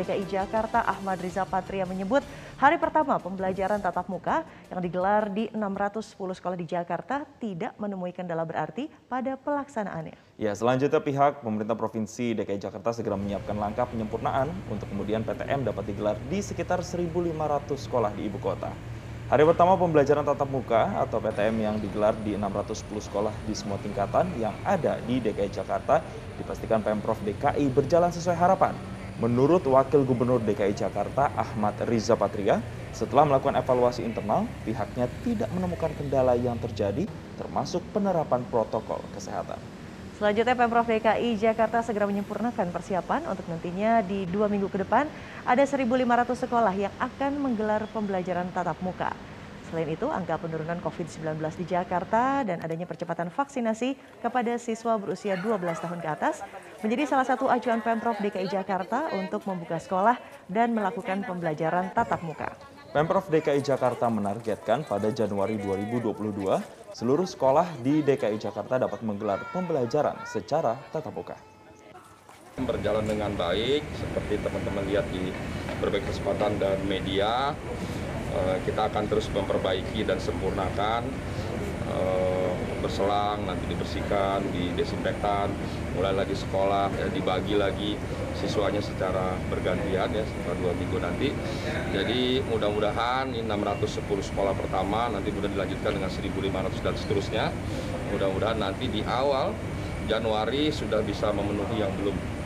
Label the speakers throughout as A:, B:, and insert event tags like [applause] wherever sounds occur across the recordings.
A: DKI Jakarta Ahmad Riza Patria menyebut hari pertama pembelajaran tatap muka yang digelar di 610 sekolah di Jakarta tidak menemui kendala berarti pada pelaksanaannya.
B: Ya, selanjutnya pihak pemerintah Provinsi DKI Jakarta segera menyiapkan langkah penyempurnaan untuk kemudian PTM dapat digelar di sekitar 1.500 sekolah di ibu kota. Hari pertama pembelajaran tatap muka atau PTM yang digelar di 610 sekolah di semua tingkatan yang ada di DKI Jakarta dipastikan Pemprov DKI berjalan sesuai harapan. Menurut Wakil Gubernur DKI Jakarta Ahmad Riza Patria, setelah melakukan evaluasi internal, pihaknya tidak menemukan kendala yang terjadi termasuk penerapan protokol kesehatan.
A: Selanjutnya Pemprov DKI Jakarta segera menyempurnakan persiapan untuk nantinya di dua minggu ke depan ada 1.500 sekolah yang akan menggelar pembelajaran tatap muka. Selain itu, angka penurunan COVID-19 di Jakarta dan adanya percepatan vaksinasi kepada siswa berusia 12 tahun ke atas menjadi salah satu acuan Pemprov DKI Jakarta untuk membuka sekolah dan melakukan pembelajaran tatap muka.
B: Pemprov DKI Jakarta menargetkan pada Januari 2022 seluruh sekolah di DKI Jakarta dapat menggelar pembelajaran secara tatap muka.
C: Berjalan dengan baik, seperti teman-teman lihat di berbagai kesempatan dan media, kita akan terus memperbaiki dan sempurnakan eh, berselang nanti dibersihkan didesinfektan mulai lagi sekolah ya, dibagi lagi siswanya secara bergantian ya setelah dua minggu nanti. Jadi mudah-mudahan ini 610 sekolah pertama nanti sudah dilanjutkan dengan 1500 dan seterusnya. Mudah-mudahan nanti di awal Januari sudah bisa memenuhi yang belum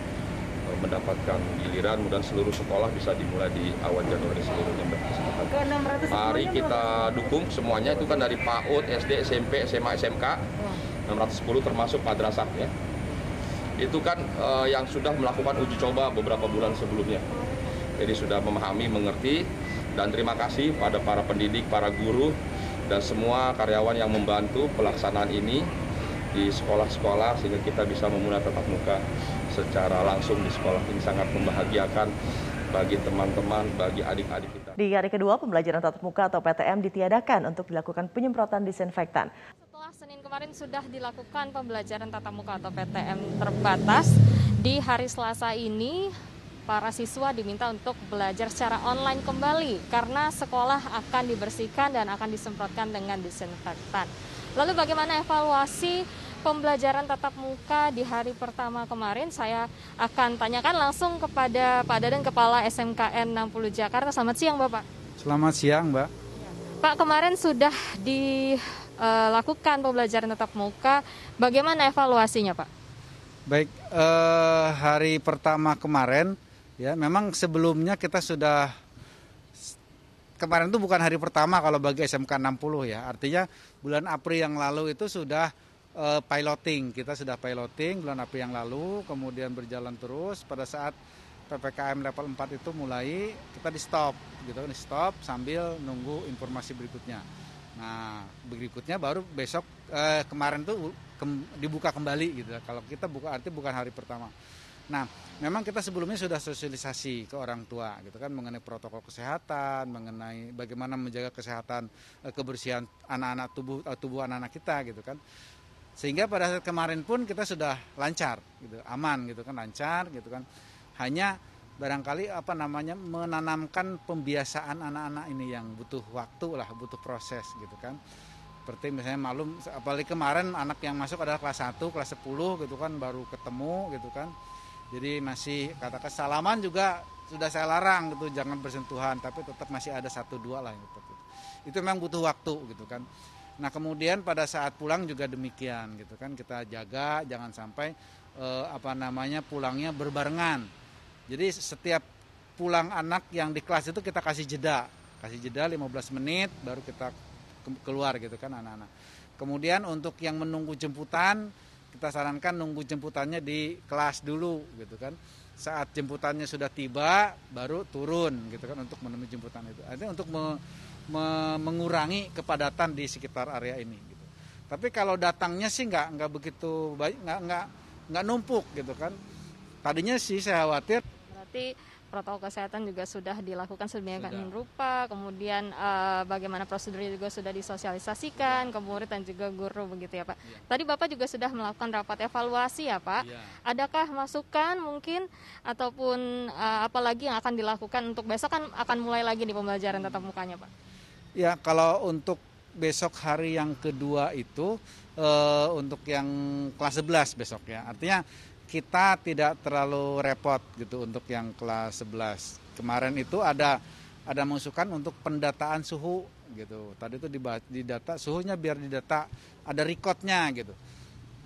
C: mendapatkan giliran mudah seluruh sekolah bisa dimulai di awal Januari seluruhnya Mari kita dukung semuanya itu kan dari PAUD, SD, SMP, SMA, SMK. 610 termasuk madrasah ya. Itu kan uh, yang sudah melakukan uji coba beberapa bulan sebelumnya. Jadi sudah memahami, mengerti dan terima kasih pada para pendidik, para guru dan semua karyawan yang membantu pelaksanaan ini di sekolah-sekolah sehingga kita bisa memulai tatap muka secara langsung di sekolah ini sangat membahagiakan bagi teman-teman, bagi adik-adik kita.
A: Di hari kedua, pembelajaran tatap muka atau PTM ditiadakan untuk dilakukan penyemprotan disinfektan.
D: Setelah Senin kemarin sudah dilakukan pembelajaran tatap muka atau PTM terbatas, di hari Selasa ini para siswa diminta untuk belajar secara online kembali karena sekolah akan dibersihkan dan akan disemprotkan dengan disinfektan. Lalu bagaimana evaluasi pembelajaran tatap muka di hari pertama kemarin saya akan tanyakan langsung kepada Pak Dadan Kepala SMKN 60 Jakarta. Selamat siang Bapak.
E: Selamat siang Mbak.
D: Pak kemarin sudah dilakukan pembelajaran tatap muka. Bagaimana evaluasinya Pak?
E: Baik, eh, hari pertama kemarin ya memang sebelumnya kita sudah kemarin itu bukan hari pertama kalau bagi SMK 60 ya. Artinya bulan April yang lalu itu sudah uh, piloting. Kita sudah piloting bulan April yang lalu, kemudian berjalan terus pada saat PPKM level 4 itu mulai kita di stop gitu kan di stop sambil nunggu informasi berikutnya. Nah, berikutnya baru besok eh, kemarin tuh ke, dibuka kembali gitu. Kalau kita buka arti bukan hari pertama. Nah, memang kita sebelumnya sudah sosialisasi ke orang tua gitu kan mengenai protokol kesehatan, mengenai bagaimana menjaga kesehatan eh, kebersihan anak-anak tubuh eh, tubuh anak-anak kita gitu kan. Sehingga pada saat kemarin pun kita sudah lancar gitu, aman gitu kan, lancar gitu kan. Hanya barangkali apa namanya menanamkan pembiasaan anak-anak ini yang butuh waktu lah, butuh proses gitu kan. Seperti misalnya malum apalagi kemarin anak yang masuk adalah kelas 1, kelas 10 gitu kan baru ketemu gitu kan. Jadi masih katakan salaman juga sudah saya larang gitu jangan bersentuhan tapi tetap masih ada satu dua lah gitu. Itu memang butuh waktu gitu kan. Nah kemudian pada saat pulang juga demikian gitu kan kita jaga jangan sampai eh, apa namanya pulangnya berbarengan. Jadi setiap pulang anak yang di kelas itu kita kasih jeda, kasih jeda 15 menit baru kita keluar gitu kan anak-anak. Kemudian untuk yang menunggu jemputan kita sarankan nunggu jemputannya di kelas dulu gitu kan. Saat jemputannya sudah tiba baru turun gitu kan untuk menemui jemputan itu. Artinya untuk me me mengurangi kepadatan di sekitar area ini. Gitu. Tapi kalau datangnya sih nggak nggak begitu baik, nggak nggak nggak numpuk gitu kan. Tadinya sih saya khawatir.
D: Berarti protokol kesehatan juga sudah dilakukan sedemikian
E: Sudah.
D: rupa, kemudian eh, bagaimana prosedurnya juga sudah disosialisasikan ke murid dan juga guru begitu ya Pak.
E: Iya.
D: Tadi Bapak juga sudah melakukan rapat evaluasi ya Pak.
E: Iya.
D: Adakah masukan mungkin ataupun eh, apa lagi yang akan dilakukan untuk besok kan akan mulai lagi nih pembelajaran tatap mukanya Pak?
E: Ya, kalau untuk besok hari yang kedua itu eh, untuk yang kelas 11 besok ya. Artinya kita tidak terlalu repot gitu untuk yang kelas 11. Kemarin itu ada ada masukan untuk pendataan suhu gitu. Tadi itu dibahas, didata suhunya biar didata ada recordnya gitu.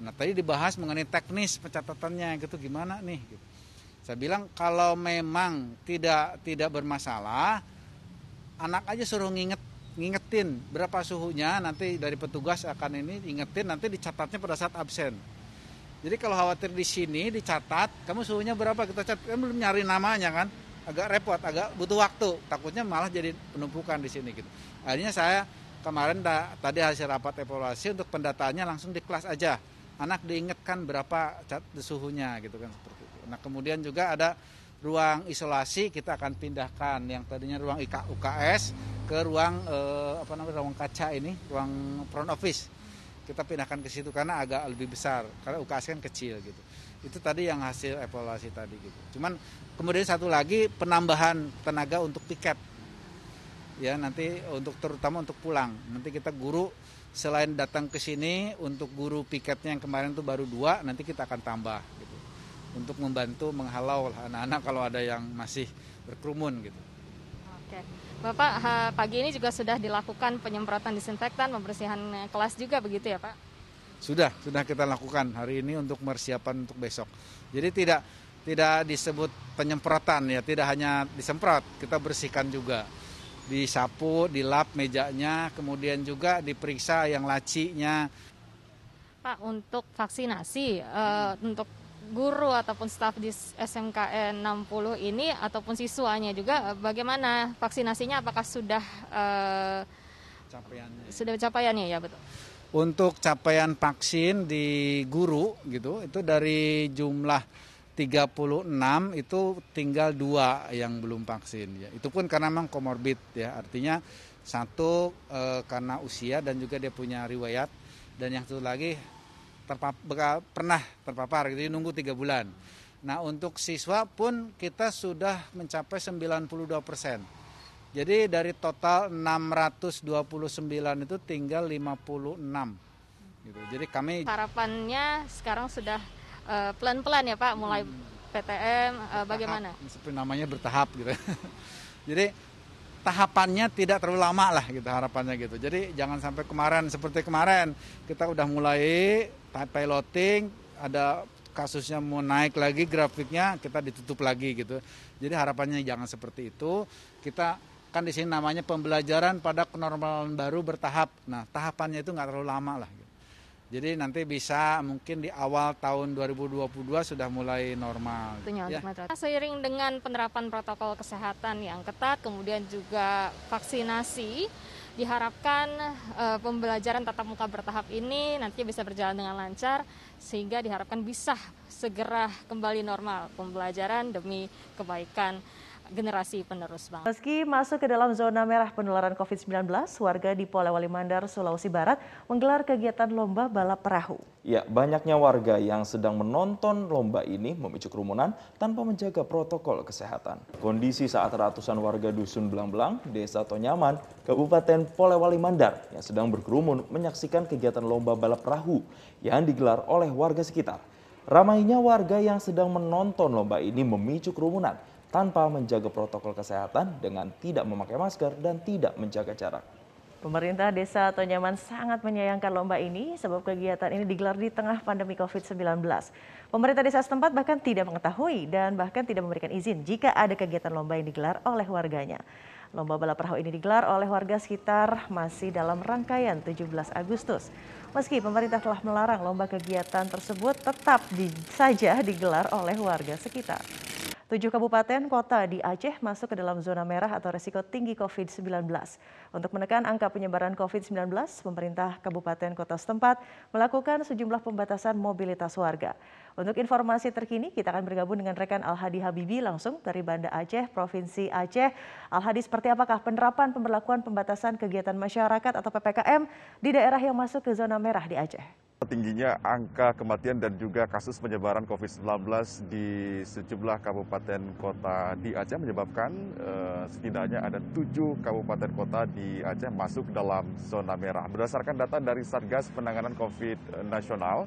E: Nah tadi dibahas mengenai teknis pencatatannya gitu gimana nih. Gitu. Saya bilang kalau memang tidak tidak bermasalah, anak aja suruh nginget ngingetin berapa suhunya nanti dari petugas akan ini ingetin nanti dicatatnya pada saat absen. Jadi kalau khawatir di sini dicatat, kamu suhunya berapa kita catat, kan belum nyari namanya kan, agak repot, agak butuh waktu. Takutnya malah jadi penumpukan di sini gitu. Akhirnya saya kemarin da, tadi hasil rapat evaluasi untuk pendataannya langsung di kelas aja. Anak diingatkan berapa cat suhunya gitu kan seperti itu. Nah kemudian juga ada ruang isolasi kita akan pindahkan yang tadinya ruang IK, UKS ke ruang eh, apa namanya ruang kaca ini, ruang front office. Kita pindahkan ke situ karena agak lebih besar karena UKS kan kecil gitu. Itu tadi yang hasil evaluasi tadi gitu. Cuman kemudian satu lagi penambahan tenaga untuk piket ya nanti untuk terutama untuk pulang. Nanti kita guru selain datang ke sini untuk guru piketnya yang kemarin itu baru dua nanti kita akan tambah gitu untuk membantu menghalau anak-anak kalau ada yang masih berkerumun gitu
D: Oke, Bapak pagi ini juga sudah dilakukan penyemprotan disinfektan, pembersihan kelas juga begitu ya Pak?
E: Sudah, sudah kita lakukan hari ini untuk persiapan untuk besok. Jadi tidak tidak disebut penyemprotan ya, tidak hanya disemprot, kita bersihkan juga. Disapu, dilap mejanya, kemudian juga diperiksa yang lacinya.
D: Pak, untuk vaksinasi, eh, untuk guru ataupun staf di SMKN 60 ini ataupun siswanya juga eh, bagaimana vaksinasinya? Apakah sudah
E: Capaiannya.
D: sudah capaiannya ya betul?
E: Untuk capaian vaksin di guru gitu, itu dari jumlah 36 itu tinggal dua yang belum vaksin ya. Itu pun karena memang komorbid ya. Artinya satu eh, karena usia dan juga dia punya riwayat dan yang satu lagi terpap, beka- pernah terpapar gitu nunggu tiga bulan. Nah untuk siswa pun kita sudah mencapai 92 persen. Jadi dari total 629 itu tinggal 56. Gitu. Jadi kami
D: Harapannya sekarang sudah eh, pelan-pelan ya Pak, mulai PTM eh, bagaimana?
E: Seperti namanya bertahap gitu. [laughs] Jadi tahapannya tidak terlalu lama lah gitu harapannya gitu. Jadi jangan sampai kemarin seperti kemarin kita udah mulai piloting ada kasusnya mau naik lagi grafiknya kita ditutup lagi gitu. Jadi harapannya jangan seperti itu. Kita kan di sini namanya pembelajaran pada kenormalan baru bertahap. Nah tahapannya itu nggak terlalu lama lah. Gitu. Jadi nanti bisa mungkin di awal tahun 2022 sudah mulai normal.
D: Tentunya
E: Ya.
D: Seiring dengan penerapan protokol kesehatan yang ketat, kemudian juga vaksinasi, diharapkan eh, pembelajaran tatap muka bertahap ini nantinya bisa berjalan dengan lancar, sehingga diharapkan bisa segera kembali normal pembelajaran demi kebaikan generasi penerus bangsa.
A: Meski masuk ke dalam zona merah penularan COVID-19, warga di Polewali Mandar, Sulawesi Barat menggelar kegiatan lomba balap perahu.
B: Ya, banyaknya warga yang sedang menonton lomba ini memicu kerumunan tanpa menjaga protokol kesehatan. Kondisi saat ratusan warga Dusun Belang-Belang, Desa Tonyaman, Kabupaten Polewali Mandar yang sedang berkerumun menyaksikan kegiatan lomba balap perahu yang digelar oleh warga sekitar. Ramainya warga yang sedang menonton lomba ini memicu kerumunan tanpa menjaga protokol kesehatan dengan tidak memakai masker dan tidak menjaga jarak.
A: Pemerintah Desa Tonyaman sangat menyayangkan lomba ini sebab kegiatan ini digelar di tengah pandemi COVID-19. Pemerintah desa setempat bahkan tidak mengetahui dan bahkan tidak memberikan izin jika ada kegiatan lomba yang digelar oleh warganya. Lomba balap perahu ini digelar oleh warga sekitar masih dalam rangkaian 17 Agustus. Meski pemerintah telah melarang lomba kegiatan tersebut tetap di, saja digelar oleh warga sekitar. Tujuh kabupaten kota di Aceh masuk ke dalam zona merah atau resiko tinggi COVID-19. Untuk menekan angka penyebaran COVID-19, pemerintah kabupaten kota setempat melakukan sejumlah pembatasan mobilitas warga. Untuk informasi terkini, kita akan bergabung dengan rekan Al-Hadi Habibi langsung dari Banda Aceh, Provinsi Aceh. Al-Hadi, seperti apakah penerapan pemberlakuan pembatasan kegiatan masyarakat atau PPKM di daerah yang masuk ke zona merah di Aceh?
F: Tingginya angka kematian dan juga kasus penyebaran COVID-19 di sejumlah kabupaten kota di Aceh menyebabkan uh, setidaknya ada tujuh kabupaten kota di Aceh masuk dalam zona merah. Berdasarkan data dari Satgas Penanganan COVID Nasional,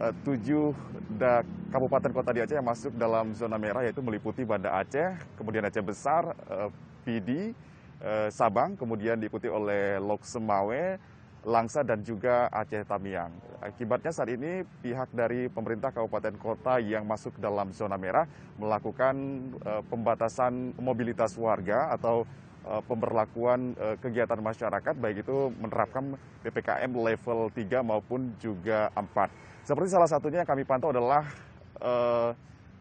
F: uh, tujuh da kabupaten kota di Aceh yang masuk dalam zona merah yaitu meliputi Banda Aceh, kemudian Aceh Besar, uh, Pidi, uh, Sabang, kemudian diikuti oleh Lok Semawe, Langsa dan juga Aceh Tamiang. Akibatnya saat ini pihak dari pemerintah kabupaten kota yang masuk dalam zona merah melakukan uh, pembatasan mobilitas warga atau uh, pemberlakuan uh, kegiatan masyarakat baik itu menerapkan PPKM level 3 maupun juga 4. Seperti salah satunya yang kami pantau adalah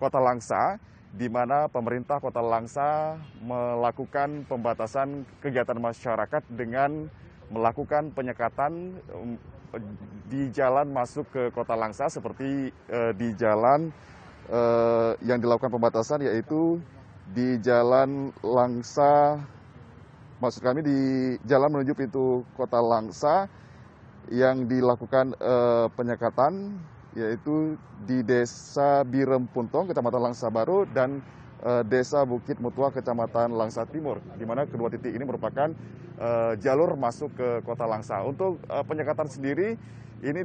F: Kota Langsa di mana pemerintah Kota Langsa melakukan pembatasan kegiatan masyarakat dengan melakukan penyekatan di jalan masuk ke kota Langsa seperti uh, di jalan uh, yang dilakukan pembatasan yaitu di jalan Langsa maksud kami di jalan menuju pintu kota Langsa yang dilakukan uh, penyekatan yaitu di desa Birem Puntong, Kecamatan Langsa Baru dan uh, desa Bukit Mutua, Kecamatan Langsa Timur, di mana kedua titik ini merupakan uh, jalur masuk ke Kota Langsa. Untuk uh, penyekatan sendiri ini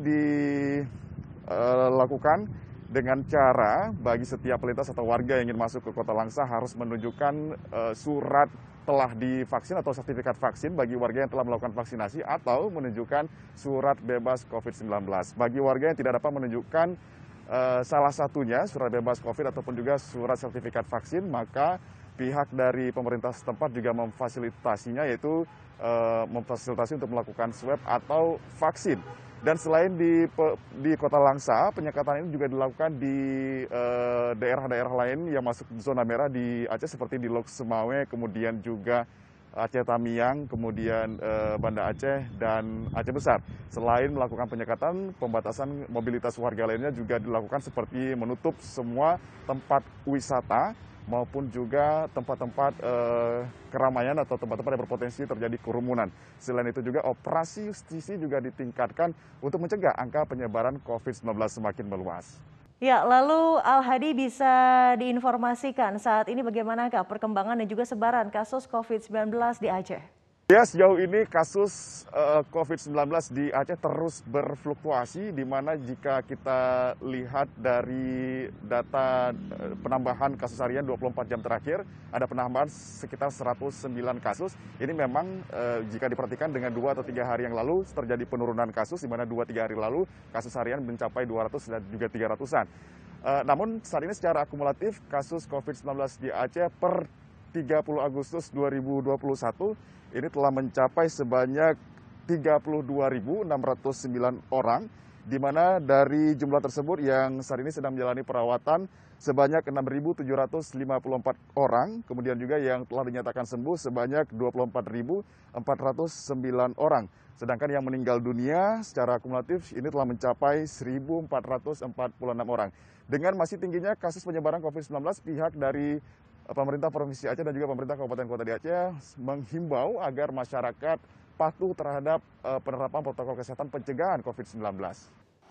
F: dilakukan dengan cara bagi setiap pelintas atau warga yang ingin masuk ke Kota Langsa harus menunjukkan uh, surat telah divaksin atau sertifikat vaksin bagi warga yang telah melakukan vaksinasi atau menunjukkan surat bebas COVID-19. Bagi warga yang tidak dapat menunjukkan salah satunya surat bebas COVID ataupun juga surat sertifikat vaksin, maka pihak dari pemerintah setempat juga memfasilitasinya yaitu uh, memfasilitasi untuk melakukan swab atau vaksin. Dan selain di di Kota Langsa, penyekatan ini juga dilakukan di eh, daerah-daerah lain yang masuk zona merah di Aceh seperti di Lok Semawe, kemudian juga Aceh Tamiang, kemudian uh, Banda Aceh dan Aceh Besar. Selain melakukan penyekatan, pembatasan mobilitas warga lainnya juga dilakukan seperti menutup semua tempat wisata maupun juga tempat-tempat eh, keramaian atau tempat-tempat yang berpotensi terjadi kerumunan. Selain itu juga operasi justisi juga ditingkatkan untuk mencegah angka penyebaran COVID-19 semakin meluas.
A: Ya, lalu Al Hadi bisa diinformasikan saat ini bagaimanakah perkembangan dan juga sebaran kasus COVID-19 di Aceh?
F: Ya, sejauh ini kasus uh, eh, COVID-19 di Aceh terus berfluktuasi, di mana jika kita lihat dari data uh, penambahan kasus harian 24 jam terakhir, ada penambahan sekitar 109 kasus. Ini memang uh, jika diperhatikan dengan dua atau tiga hari yang lalu terjadi penurunan kasus, di mana dua tiga hari lalu kasus harian mencapai 200 dan juga 300-an. Uh, namun saat ini secara akumulatif kasus COVID-19 di Aceh per 30 Agustus 2021 ini telah mencapai sebanyak 32.609 orang, di mana dari jumlah tersebut yang saat ini sedang menjalani perawatan sebanyak 6.754 orang, kemudian juga yang telah dinyatakan sembuh sebanyak 24.409 orang. Sedangkan yang meninggal dunia secara akumulatif ini telah mencapai 1.446 orang. Dengan masih tingginya kasus penyebaran COVID-19, pihak dari pemerintah Provinsi Aceh dan juga pemerintah Kabupaten Kota di Aceh menghimbau agar masyarakat patuh terhadap uh, penerapan protokol kesehatan pencegahan COVID-19.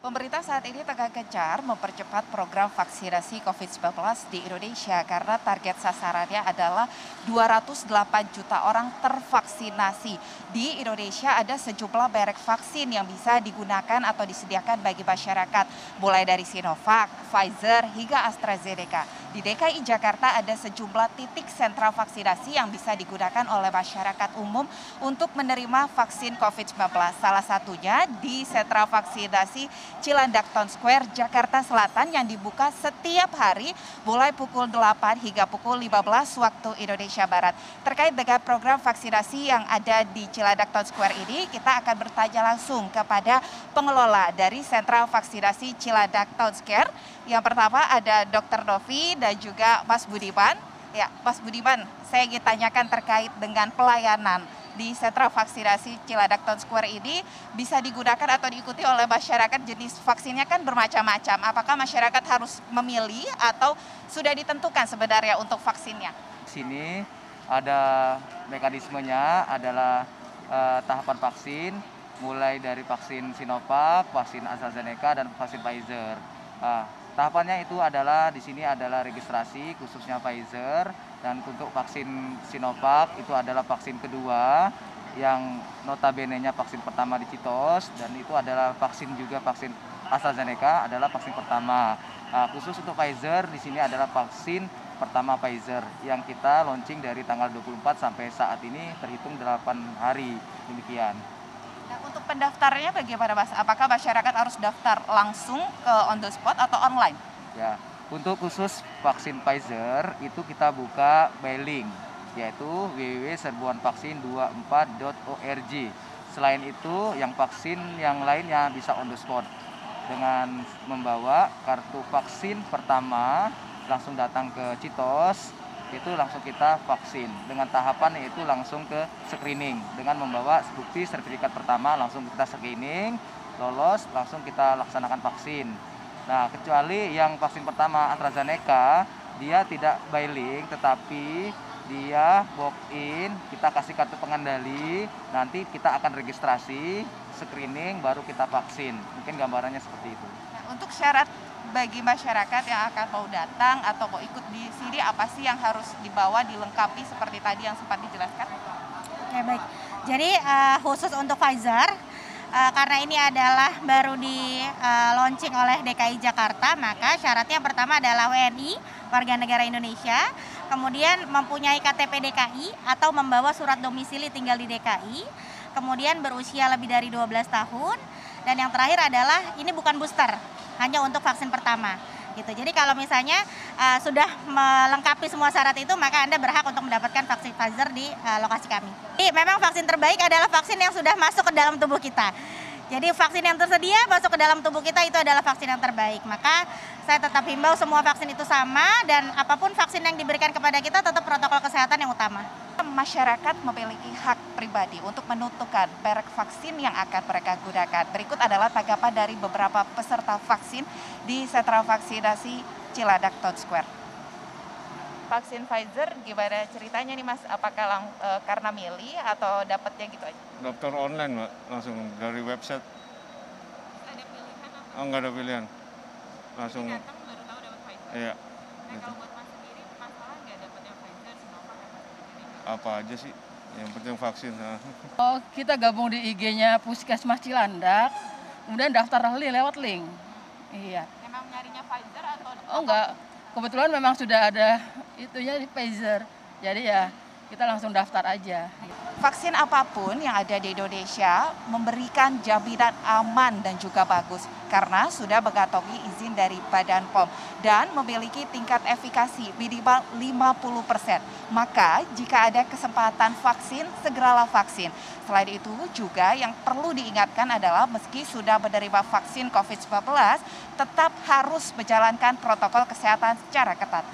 G: Pemerintah saat ini tengah gencar mempercepat program vaksinasi COVID-19 di Indonesia karena target sasarannya adalah 208 juta orang tervaksinasi. Di Indonesia ada sejumlah merek vaksin yang bisa digunakan atau disediakan bagi masyarakat, mulai dari Sinovac, Pfizer, hingga AstraZeneca. Di DKI Jakarta ada sejumlah titik sentra vaksinasi yang bisa digunakan oleh masyarakat umum untuk menerima vaksin COVID-19. Salah satunya di sentra vaksinasi Cilandak Town Square, Jakarta Selatan yang dibuka setiap hari mulai pukul 8 hingga pukul 15 waktu Indonesia Barat. Terkait dengan program vaksinasi yang ada di Cilandak Town Square ini, kita akan bertanya langsung kepada pengelola dari sentra vaksinasi Cilandak Town Square. Yang pertama ada Dr. Novi dan juga Mas Budiman. Ya, Mas Budiman, saya ingin tanyakan terkait dengan pelayanan di sentra vaksinasi Ciladak Town Square ini bisa digunakan atau diikuti oleh masyarakat jenis vaksinnya kan bermacam-macam. Apakah masyarakat harus memilih atau sudah ditentukan sebenarnya untuk vaksinnya?
H: Sini ada mekanismenya adalah uh, tahapan vaksin mulai dari vaksin Sinovac, vaksin AstraZeneca dan vaksin Pfizer. Uh, tahapannya itu adalah di sini adalah registrasi khususnya Pfizer dan untuk vaksin Sinovac itu adalah vaksin kedua yang notabene-nya vaksin pertama di Citos dan itu adalah vaksin juga vaksin AstraZeneca adalah vaksin pertama. Nah, khusus untuk Pfizer di sini adalah vaksin pertama Pfizer yang kita launching dari tanggal 24 sampai saat ini terhitung 8 hari demikian.
G: Nah, untuk pendaftarannya bagaimana Mas? Apakah masyarakat harus daftar langsung ke on the spot atau online?
H: Ya, untuk khusus vaksin Pfizer itu kita buka by link yaitu www.serbuanvaksin24.org. Selain itu, yang vaksin yang lainnya bisa on the spot dengan membawa kartu vaksin pertama langsung datang ke Citos itu langsung kita vaksin dengan tahapan yaitu langsung ke screening dengan membawa bukti sertifikat pertama langsung kita screening lolos langsung kita laksanakan vaksin Nah, kecuali yang vaksin pertama AstraZeneca, dia tidak by link, tetapi dia walk in, kita kasih kartu pengendali, nanti kita akan registrasi, screening, baru kita vaksin. Mungkin gambarannya seperti itu.
G: Nah, untuk syarat bagi masyarakat yang akan mau datang atau mau ikut di sini, apa sih yang harus dibawa, dilengkapi seperti tadi yang sempat dijelaskan?
I: Oke, baik. Jadi uh, khusus untuk Pfizer, uh, karena ini adalah baru di uh, launching oleh DKI Jakarta, maka syaratnya yang pertama adalah WNI, warga negara Indonesia, kemudian mempunyai KTP DKI atau membawa surat domisili tinggal di DKI, kemudian berusia lebih dari 12 tahun, dan yang terakhir adalah ini bukan booster, hanya untuk vaksin pertama gitu. Jadi kalau misalnya uh, sudah melengkapi semua syarat itu, maka Anda berhak untuk mendapatkan vaksin Pfizer di uh, lokasi kami. Jadi memang vaksin terbaik adalah vaksin yang sudah masuk ke dalam tubuh kita. Jadi vaksin yang tersedia masuk ke dalam tubuh kita itu adalah vaksin yang terbaik. Maka saya tetap himbau semua vaksin itu sama dan apa pun vaksin yang diberikan kepada kita tetap protokol kesehatan yang utama.
G: Masyarakat memiliki hak pribadi untuk menentukan merek vaksin yang akan mereka gunakan. Berikut adalah tanggapan dari beberapa peserta vaksin di sentra vaksinasi Ciladak Town Square. Vaksin Pfizer gimana ceritanya nih Mas? Apakah lang, e, karena milih atau dapatnya gitu aja?
J: Daftar online Mbak, langsung dari website.
G: Ada pilihan apa?
J: Oh, nggak ada pilihan. Langsung.
G: Jadi datang baru tahu dapat Pfizer.
J: Iya.
G: Nah,
J: gitu.
G: kalau buat Mas sendiri masalah nggak dapatnya Pfizer, Sinovac atau AstraZeneca?
J: Apa aja sih? Yang penting vaksin.
K: Oh, kita gabung di IG-nya Puskesmas Cilandak, kemudian daftar ahli lewat link. Iya.
G: Memang nyarinya Pfizer atau?
K: Oh enggak, kebetulan memang sudah ada itunya di Pfizer. Jadi ya kita langsung daftar aja.
G: Vaksin apa pun yang ada di Indonesia memberikan jaminan aman dan juga bagus karena sudah mengantongi izin dari Badan POM dan memiliki tingkat efikasi minimal 50%. Maka jika ada kesempatan vaksin, segeralah vaksin. Selain itu juga yang perlu diingatkan adalah meski sudah menerima vaksin COVID-19, tetap harus menjalankan protokol kesehatan secara ketat.